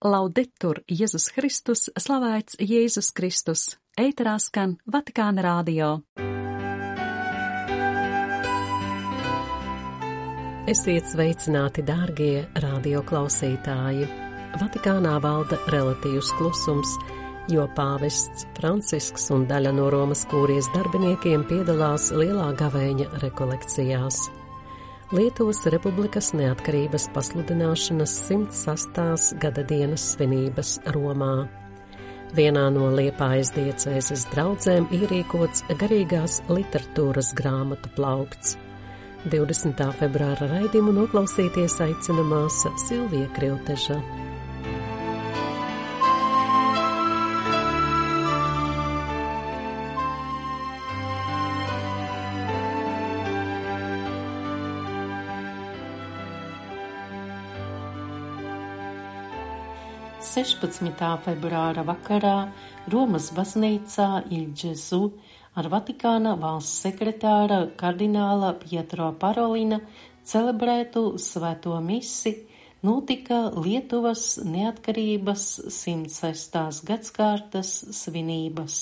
Laudetur Jēzus Kristus, slavēts Jēzus Kristus, ēterā skan Vatikāna rādio. Esiet sveicināti, dārgie radio klausītāji! Vatikānā valda relatīvs klusums, jo pāvests Francisks un daļa no Romas kūrijas darbiniekiem piedalās lielā gavēņa rekolekcijās. Lietuvas Republikas neatkarības pasludināšanas 106. gada dienas svinības Romā. Vienā no Liepājas diecēzes draudzēm ierīkots garīgās literatūras grāmatu plaukts. 20. februāra raidījumu noklausīties aicina māsa Silvija Krilteža. 16. februāra vakarā Romas baznīcā Ilģezu ar Vatikāna valsts sekretāra kardināla Pietro Parolina celebrētu svēto misi notika Lietuvas neatkarības 106. gadskārtas svinības.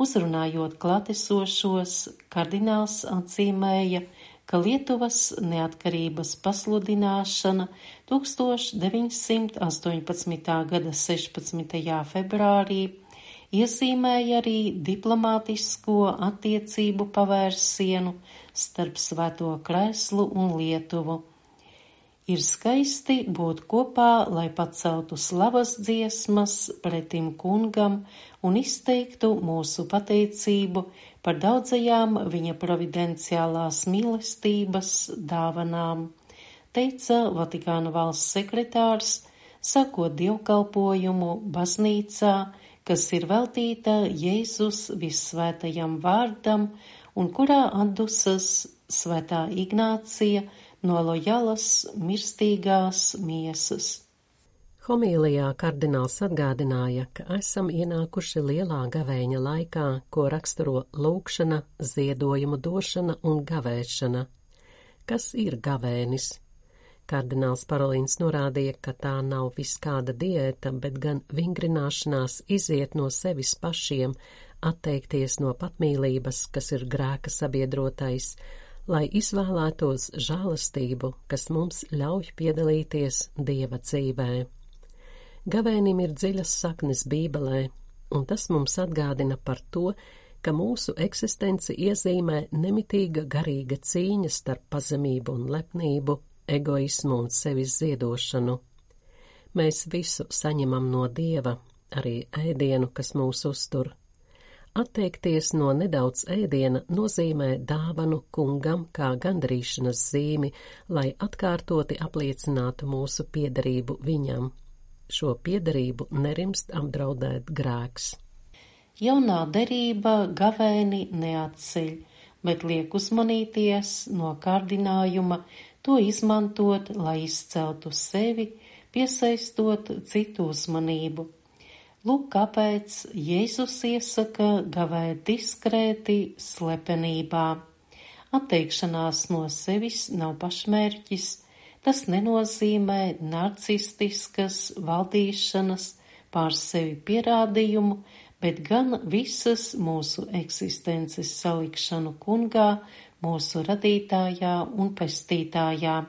Uzrunājot klātesošos, kardināls atzīmēja, ka Lietuvas neatkarības pasludināšana 1918. gada 16. februārī iezīmēja arī diplomātisko attiecību pavērsienu starp Svēto Kreslu un Lietuvu. Ir skaisti būt kopā, lai paceltu slavas dziesmas pretim kungam un izteiktu mūsu pateicību par daudzajām viņa providenciālās mīlestības dāvanām, teica Vatikāna valsts sekretārs, sakot dievkalpojumu baznīcā, kas ir veltīta Jēzus vissvētajam vārdam un kurā atdusas svētā Ignācija no lojalas mirstīgās miesas. Homīlijā kardināls atgādināja, ka esam ienākuši lielā gavēņa laikā, ko raksturo lūkšana, ziedojumu došana un gavēšana. Kas ir gavēnis? Kardināls Parolīns norādīja, ka tā nav viskāda diēta, bet gan vingrināšanās iziet no sevis pašiem, atteikties no patmīlības, kas ir grēka sabiedrotais, lai izvēlētos žēlastību, kas mums ļauj piedalīties Dieva dzīvē. Gavēnim ir dziļas saknes Bībelē, un tas mums atgādina par to, ka mūsu eksistenci iezīmē nemitīga garīga cīņa starp pazemību un lepnību, egoismu un sevis ziedošanu. Mēs visu saņemam no Dieva, arī ēdienu, kas mūs uztur. Atteikties no nedaudz ēdiena nozīmē dāvanu kungam kā gandrīšanas zīmi, lai atkārtoti apliecinātu mūsu piederību viņam. Šo piederību nerimst apdraudēt grēks. Jaunā derība gavēni neatceļ, bet liek uzmanīties no kārdinājuma to izmantot, lai izceltu sevi, piesaistot citu uzmanību Lūk, kāpēc Jēzus iesaka gavēt diskrēti slepenībā. Atteikšanās no sevis nav pašmērķis, tas nenozīmē narcistiskas valdīšanas pār sevi pierādījumu, bet gan visas mūsu eksistences salikšanu kungā, mūsu radītājā un pestītājā,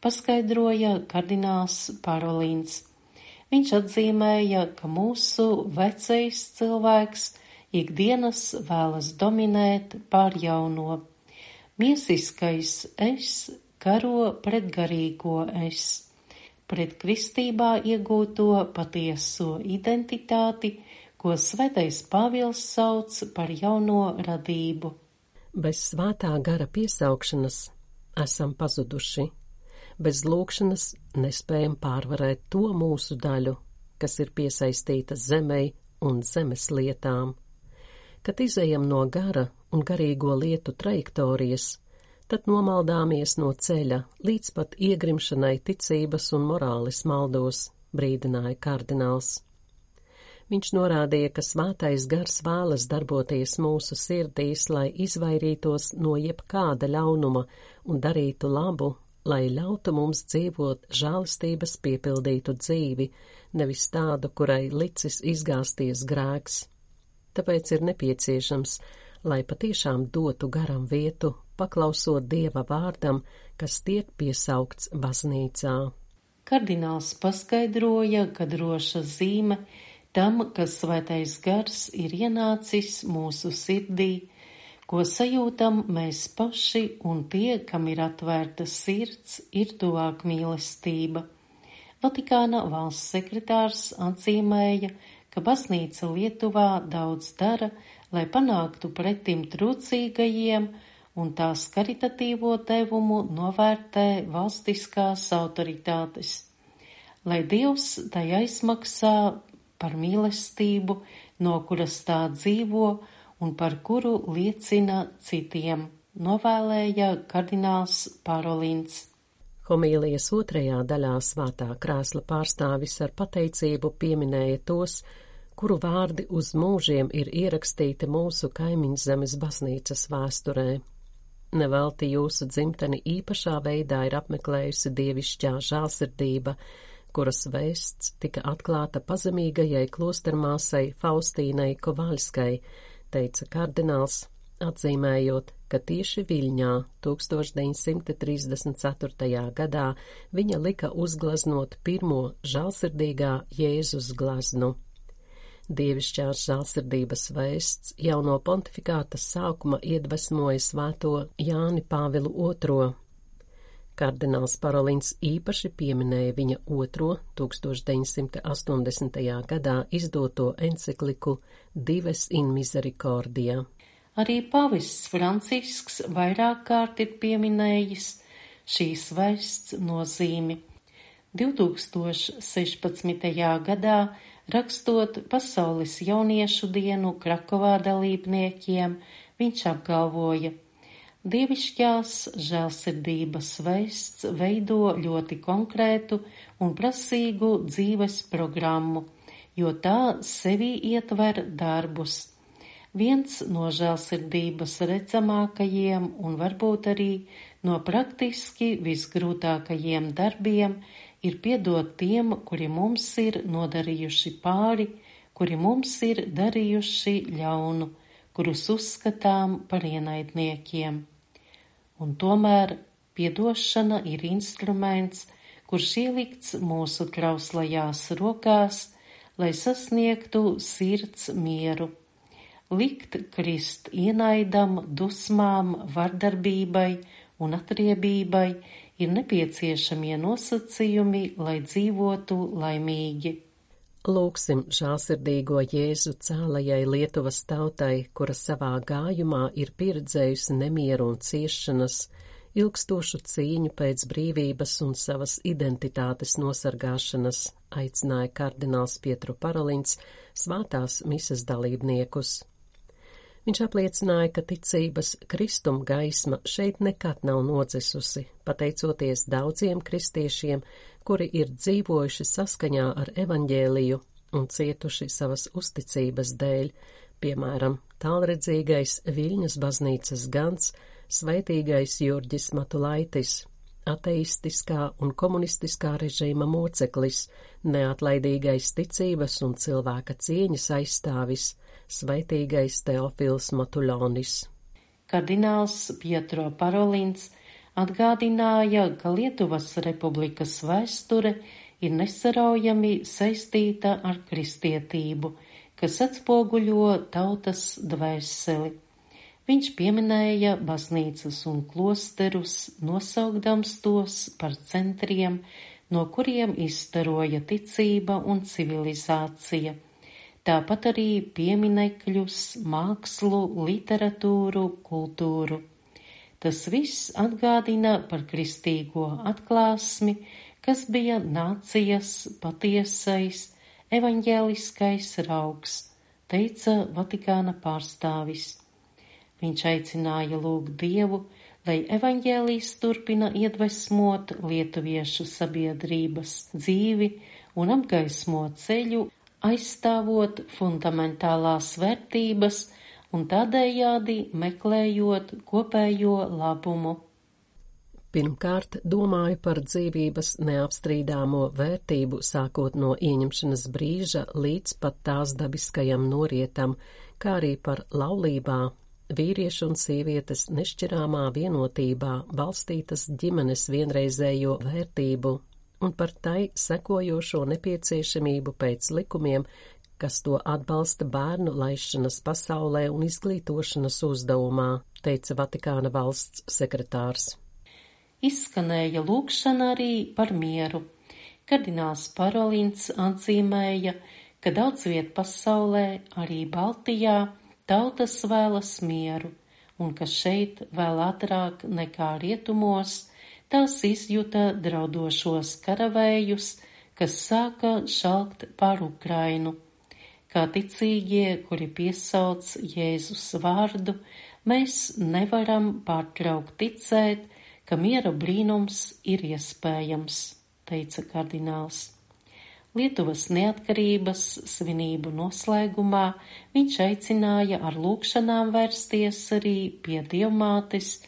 paskaidroja kardināls Parolīns. Viņš atzīmēja, ka mūsu vecais cilvēks ikdienas vēlas dominēt pār jauno. Miesiskais es karo pret garīgo es, pret kristībā iegūto patieso identitāti, ko svētais Pāvils sauc par jauno radību. Bez svētā gara piesaukšanas esam pazuduši bez lūkšanas nespējam pārvarēt to mūsu daļu, kas ir piesaistīta zemei un zemes lietām. Kad izējam no gara un garīgo lietu trajektorijas, tad nomaldāmies no ceļa līdz pat iegrimšanai ticības un morāles maldos, brīdināja kardināls. Viņš norādīja, ka svētais gars vēlas darboties mūsu sirdīs, lai izvairītos no jebkāda ļaunuma un darītu labu lai ļautu mums dzīvot žēlistības piepildītu dzīvi, nevis tādu, kurai licis izgāsties grēks. Tāpēc ir nepieciešams, lai patiešām dotu garam vietu, paklausot Dieva vārdam, kas tiek piesaukts baznīcā. Kardināls paskaidroja, ka droša zīme tam, ka svētais gars ir ienācis mūsu sirdī, ko sajūtam mēs paši un tie, kam ir atvērta sirds, ir tuvāk mīlestība. Vatikāna valsts sekretārs atzīmēja, ka baznīca Lietuvā daudz dara, lai panāktu pretim trūcīgajiem, un tās karitatīvo devumu novērtē valstiskās autoritātes. Lai Dievs tai aizmaksā par mīlestību, no kuras tā dzīvo un par kuru liecina citiem, novēlēja kardināls Parolins. Homīlijas otrajā daļā svētā krēsla pārstāvis ar pateicību pieminēja tos, kuru vārdi uz mūžiem ir ierakstīti mūsu kaimiņzemes baznīcas vēsturē. Nevelti jūsu dzimteni īpašā veidā ir apmeklējusi dievišķā žālsirdība, kuras vēsts tika atklāta pazemīgajai klostermāsai Faustīnai Kovaļskai, teica kardināls, atzīmējot, ka tieši Viļņā 1934. gadā viņa lika uzglaznot pirmo žālsirdīgā Jēzus glaznu. Dievišķās žālsirdības vēsts jau no pontifikāta sākuma iedvesmoja svēto Jāni Pāvilu II Kardināls Parolins īpaši pieminēja viņa otro 1980. gadā izdoto encikliku Dives in Misericordia. Arī pavists Francisks vairāk kārt ir pieminējis šīs vēsts nozīmi. 2016. gadā, rakstot Pasaules jauniešu dienu Krakovā dalībniekiem, viņš apgalvoja – Dievišķās žēlsirdības vēsts veido ļoti konkrētu un prasīgu dzīves programmu, jo tā sevi ietver darbus. Viens no žēlsirdības redzamākajiem un varbūt arī no praktiski visgrūtākajiem darbiem ir piedot tiem, kuri mums ir nodarījuši pāri, kuri mums ir darījuši ļaunu, kurus uzskatām par ienaidniekiem. Un tomēr piedošana ir instruments, kurš ielikts mūsu trauslajās rokās, lai sasniegtu sirds mieru. Likt krist ienaidam, dusmām, vardarbībai un atriebībai ir nepieciešamie nosacījumi, lai dzīvotu laimīgi. Lūksim žālsirdīgo Jēzu cēlajai Lietuvas tautai, kura savā gājumā ir pieredzējusi nemieru un ciešanas, ilgstošu cīņu pēc brīvības un savas identitātes nosargāšanas, aicināja kardināls Pietru Parolins svātās mises dalībniekus. Viņš apliecināja, ka ticības kristuma gaisma šeit nekad nav nodzisusi, pateicoties daudziem kristiešiem, kuri ir dzīvojuši saskaņā ar evaņģēliju un cietuši savas uzticības dēļ, piemēram, tālredzīgais Viļņas baznīcas gans, sveitīgais Jurģis Matulaitis, ateistiskā un komunistiskā režīma moceklis, neatlaidīgais ticības un cilvēka cieņas aizstāvis, sveitīgais Teofils Matulonis. Kardināls Pietro Parolins atgādināja, ka Lietuvas republikas vēsture ir nesaraujami saistīta ar kristietību, kas atspoguļo tautas dvēseli. Viņš pieminēja baznīcas un klosterus, nosaukdams tos par centriem, no kuriem izstaroja ticība un civilizācija. Tāpat arī pieminekļus, mākslu, literatūru, kultūru. Tas viss atgādina par kristīgo atklāsmi, kas bija nācijas patiesais, evaņģēliskais raugs, teica Vatikāna pārstāvis. Viņš aicināja lūgt Dievu, lai evaņģēlijas turpina iedvesmot lietuviešu sabiedrības dzīvi un apgaismo ceļu, aizstāvot fundamentālās vērtības, un tādējādi meklējot kopējo labumu. Pirmkārt, domāju par dzīvības neapstrīdāmo vērtību sākot no ieņemšanas brīža līdz pat tās dabiskajam norietam, kā arī par laulībā, vīriešu un sievietes nešķirāmā vienotībā balstītas ģimenes vienreizējo vērtību un par tai sekojošo nepieciešamību pēc likumiem, kas to atbalsta bērnu laišanas pasaulē un izglītošanas uzdevumā, teica Vatikāna valsts sekretārs izskanēja lūkšana arī par mieru. Kardināls Parolins atzīmēja, ka daudz viet pasaulē, arī Baltijā, tautas vēlas mieru, un ka šeit vēl ātrāk nekā rietumos tās izjuta draudošos karavējus, kas sāka šalkt par Ukrainu. Kā ticīgie, kuri piesauc Jēzus vārdu, mēs nevaram pārtraukt ticēt, ka miera brīnums ir iespējams, teica kardināls. Lietuvas neatkarības svinību noslēgumā viņš aicināja ar lūkšanām vērsties arī pie dievmātes,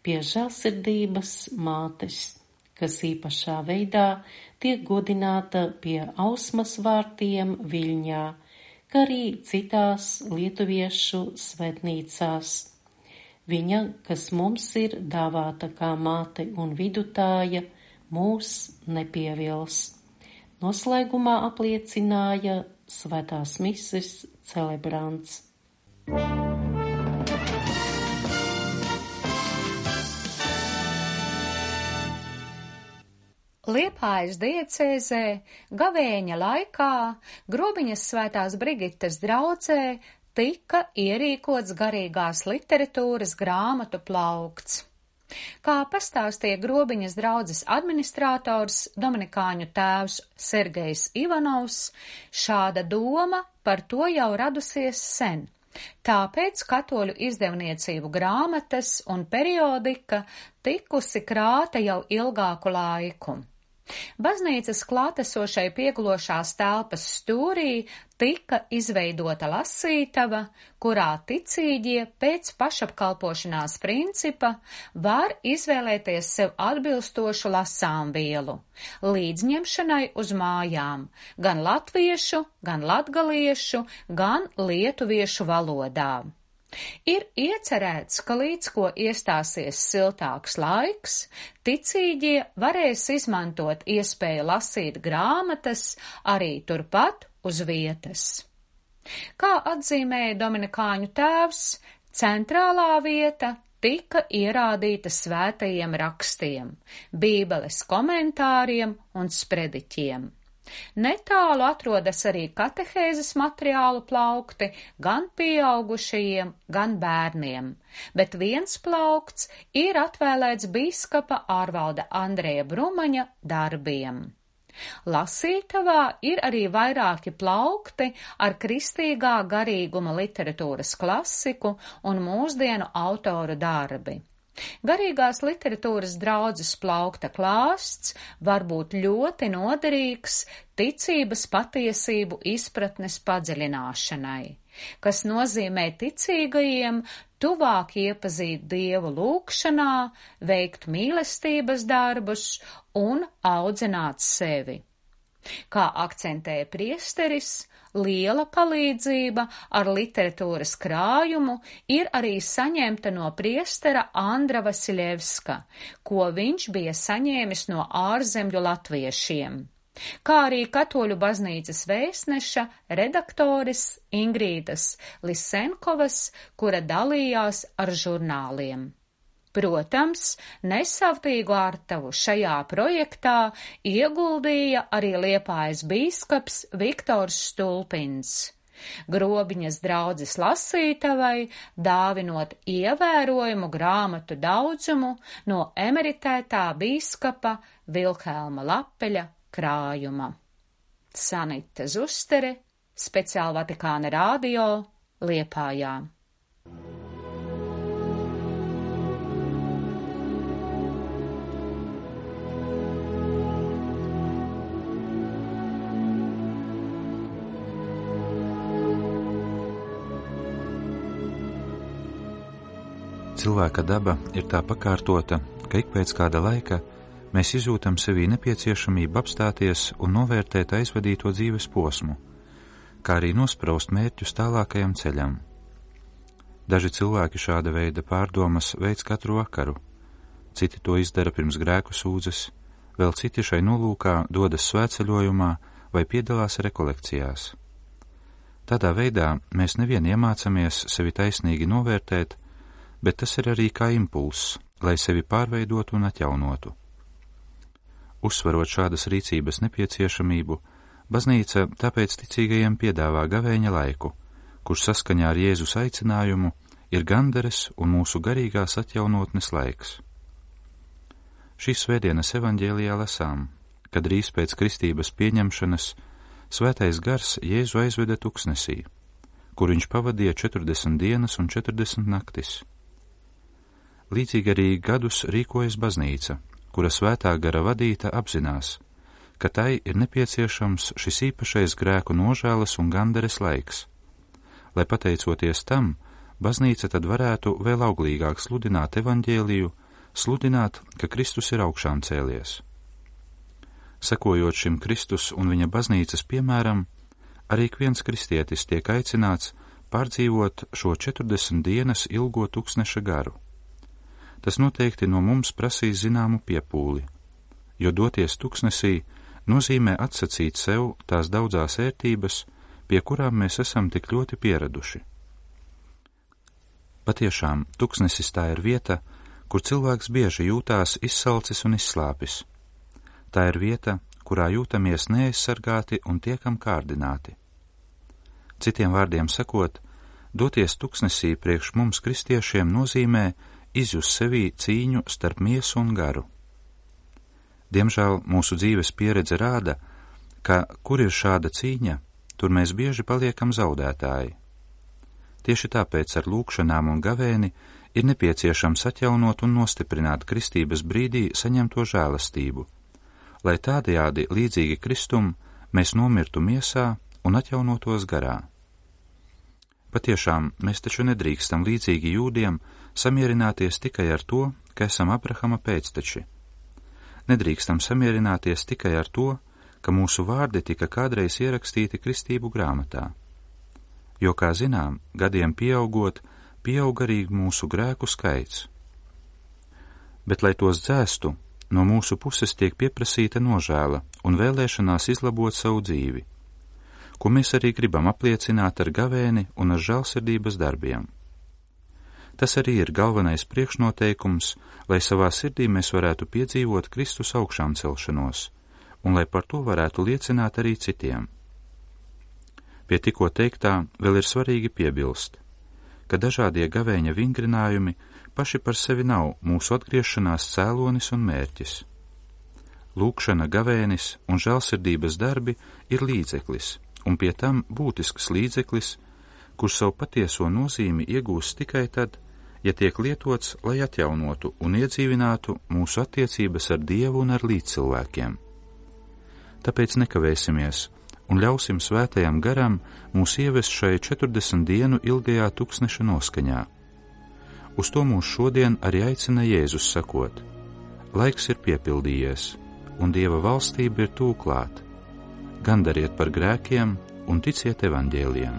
pie žēlsirdības mātes, kas īpašā veidā tiek godināta pie ausmas vārtiem Viļņā, kā arī citās lietuviešu svētnīcās. Viņa, kas mums ir dāvāta kā māte un vidutāja, mūs nepievils. Noslēgumā apliecināja svētās mises celebrants. Liepājas diecēzē gavēņa laikā Grobiņas svētās Brigitas draudzē tika ierīkots garīgās literatūras grāmatu plaukts. Kā pastāstīja grobiņas draudzes administrators Dominikāņu tēvs Sergejs Ivanovs, šāda doma par to jau radusies sen. Tāpēc katoļu izdevniecību grāmatas un periodika tikusi krāta jau ilgāku laiku. Baznīcas klātesošai pieglošās telpas stūrī tika izveidota lasītava, kurā ticīgie pēc pašapkalpošanās principa var izvēlēties sev atbilstošu lasāmvielu, līdzņemšanai uz mājām, gan latviešu, gan latgaliešu, gan lietuviešu valodā. Ir iecerēts, ka līdz ko iestāsies siltāks laiks, ticīgie varēs izmantot iespēju lasīt grāmatas arī turpat uz vietas. Kā atzīmēja Dominikāņu tēvs, centrālā vieta tika ierādīta svētajiem rakstiem, bībeles komentāriem un sprediķiem. Netālu atrodas arī katehēzes materiālu plaukti gan pieaugušajiem, gan bērniem, bet viens plaukts ir atvēlēts bīskapa ārvalda Andreja Brumaņa darbiem. Lasītavā ir arī vairāki plaukti ar kristīgā garīguma literatūras klasiku un mūsdienu autoru darbi. Garīgās literatūras draudzes plaukta klāsts var būt ļoti noderīgs ticības patiesību izpratnes padziļināšanai, kas nozīmē ticīgajiem tuvāk iepazīt Dievu lūkšanā, veikt mīlestības darbus un audzināt sevi. Kā akcentēja priesteris, Liela palīdzība ar literatūras krājumu ir arī saņemta no priestera Andra Vasiljevska, ko viņš bija saņēmis no ārzemļu latviešiem kā arī katoļu baznīcas vēstneša redaktoris Ingrīdas Lisenkovas, kura dalījās ar žurnāliem. Protams, nesavtīgu ārtavu šajā projektā ieguldīja arī Liepājas bīskaps Viktors Stulpins. Grobiņas draudzes lasītavai dāvinot ievērojumu grāmatu daudzumu no emeritētā bīskapa Vilhelma Lapeļa krājuma. Sanita Zustere, speciāli Vatikāna rādio, Liepājā. Cilvēka daba ir tā pakārtota, ka ik pēc kāda laika mēs izjūtam sevī nepieciešamību apstāties un novērtēt aizvadīto dzīves posmu, kā arī nospraust mērķus tālākajam ceļam. Daži cilvēki šāda veida pārdomas veids katru vakaru, citi to izdara pirms grēku sūdzes, vēl citi šai nolūkā dodas svētceļojumā vai piedalās rekolekcijās. Tādā veidā mēs nevien iemācāmies sevi taisnīgi novērtēt, bet tas ir arī kā impulss, lai sevi pārveidotu un atjaunotu. Uzsvarot šādas rīcības nepieciešamību, baznīca tāpēc ticīgajiem piedāvā gavēņa laiku, kurš saskaņā ar Jēzus aicinājumu ir gandares un mūsu garīgās atjaunotnes laiks. Šīs svētdienas evaņģēlijā lasām, kad drīz pēc kristības pieņemšanas svētais gars Jēzu aizveda tuksnesī, kur viņš pavadīja 40 dienas un 40 naktis. Līdzīgi arī gadus rīkojas baznīca, kura svētā gara vadīta apzinās, ka tai ir nepieciešams šis īpašais grēku nožēlas un gandares laiks, lai pateicoties tam, baznīca tad varētu vēl auglīgāk sludināt evaņģēliju, sludināt, ka Kristus ir augšām cēlies. Sekojot šim Kristus un viņa baznīcas piemēram, arī viens kristietis tiek aicināts pārdzīvot šo 40 dienas ilgo tūkstneša garu. Tas noteikti no mums prasīs zināmu piepūli, jo doties tūkstnesī nozīmē atsacīt sev tās daudzās ērtības, pie kurām mēs esam tik ļoti pieraduši. Patiešām, tuksnesis tā ir vieta, kur cilvēks bieži jūtās izsalcis un izslāpis. Tā ir vieta, kurā jūtamies neaizsargāti un tiekam kārdināti. Citiem vārdiem sakot, doties tuksnesī priekš mums kristiešiem nozīmē izjust sevī cīņu starp miesu un garu. Diemžēl mūsu dzīves pieredze rāda, ka kur ir šāda cīņa, tur mēs bieži paliekam zaudētāji. Tieši tāpēc ar lūkšanām un gavēni ir nepieciešams atjaunot un nostiprināt kristības brīdī saņemto žēlastību, lai tādējādi līdzīgi Kristum mēs nomirtu miesā un atjaunotos garā. Patiešām mēs taču nedrīkstam līdzīgi jūdiem samierināties tikai ar to, ka esam Abrahama pēcteči. Nedrīkstam samierināties tikai ar to, ka mūsu vārdi tika kādreiz ierakstīti kristību grāmatā. Jo, kā zinām, gadiem pieaugot, pieaug arī mūsu grēku skaits. Bet, lai tos dzēstu, no mūsu puses tiek pieprasīta nožēla un vēlēšanās izlabot savu dzīvi, ko mēs arī gribam apliecināt ar gavēni un ar žēlsirdības darbiem. Tas arī ir galvenais priekšnoteikums, lai savā sirdī mēs varētu piedzīvot Kristus augšām celšanos, un lai par to varētu liecināt arī citiem. Pie tikko teiktā vēl ir svarīgi piebilst – ka dažādie gavēņa vingrinājumi paši par sevi nav mūsu atgriešanās cēlonis un mērķis. Lūkšana, gavēnis un žēlsirdības darbi ir līdzeklis, un pie tam būtisks līdzeklis, kurš savu patieso nozīmi iegūst tikai tad, ja tiek lietots, lai atjaunotu un iedzīvinātu mūsu attiecības ar Dievu un ar līdzcilvēkiem. Tāpēc nekavēsimies un ļausim svētajam garam mūs ievest šai 40 dienu ilgajā tuksneša noskaņā. Uz to mūs šodien arī aicina Jēzus sakot: Laiks ir piepildījies, un Dieva valstība ir tūklāt. Gandariet par grēkiem un ticiet evaņģēliem!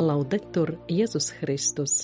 Laudetur Jēzus Kristus!